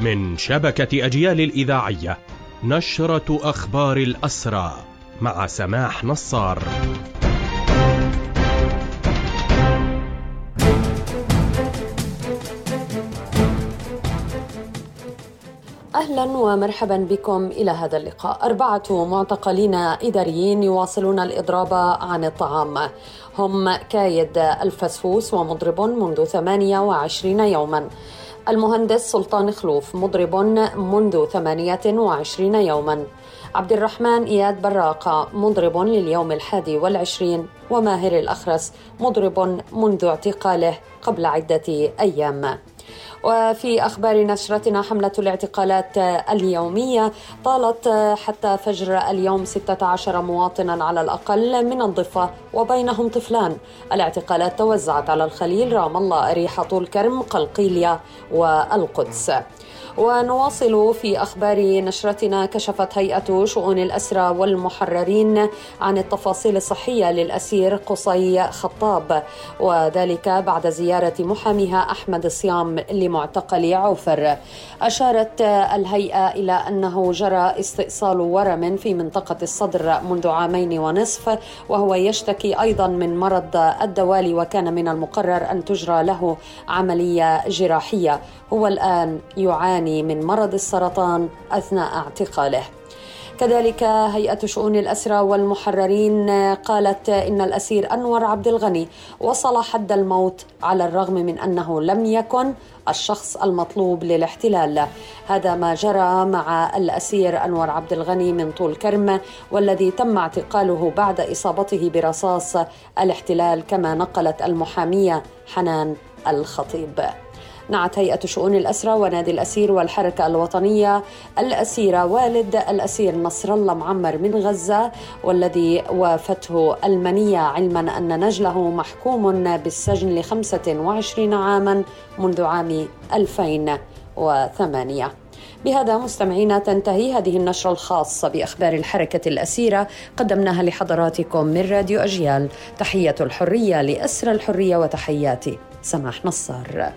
من شبكة أجيال الإذاعية نشرة أخبار الأسرى مع سماح نصار أهلا ومرحبا بكم إلى هذا اللقاء. أربعة معتقلين إداريين يواصلون الإضراب عن الطعام. هم كايد الفسفوس ومضرب منذ 28 يوما. المهندس سلطان خلوف مضرب منذ 28 يوما. عبد الرحمن إياد براقة مضرب لليوم الحادي والعشرين وماهر الأخرس مضرب منذ اعتقاله قبل عدة أيام وفي أخبار نشرتنا حملة الاعتقالات اليومية طالت حتى فجر اليوم 16 مواطنا على الأقل من الضفة وبينهم طفلان. الاعتقالات توزعت على الخليل رام الله أريحة طول كرم قلقيلية والقدس. ونواصل في أخبار نشرتنا كشفت هيئة شؤون الأسرى والمحررين عن التفاصيل الصحية للأسير قصي خطاب وذلك بعد زيارة محاميها أحمد الصيام لمعتقل عوفر أشارت الهيئة إلى أنه جرى استئصال ورم في منطقة الصدر منذ عامين ونصف وهو يشتكي أيضا من مرض الدوالي وكان من المقرر أن تجرى له عملية جراحية. هو الآن يعاني من مرض السرطان أثناء اعتقاله. كذلك هيئة شؤون الأسرى والمحررين قالت إن الأسير أنور عبد الغني وصل حد الموت على الرغم من أنه لم يكن الشخص المطلوب للاحتلال. هذا ما جرى مع الأسير أنور عبد الغني من طول كرم والذي تم اعتقاله بعد إصابته برصاص الاحتلال كما نقلت المحامية حنان الخطيب. نعت هيئة شؤون الأسرى ونادي الأسير والحركة الوطنية الأسيرة والد الأسير نصر الله معمر من غزة والذي وافته المنية علما أن نجله محكوم بالسجن ل 25 عاما منذ عام 2008 بهذا مستمعينا تنتهي هذه النشرة الخاصة بأخبار الحركة الأسيرة قدمناها لحضراتكم من راديو أجيال. تحية الحرية لأسر الحرية وتحياتي سماح نصار.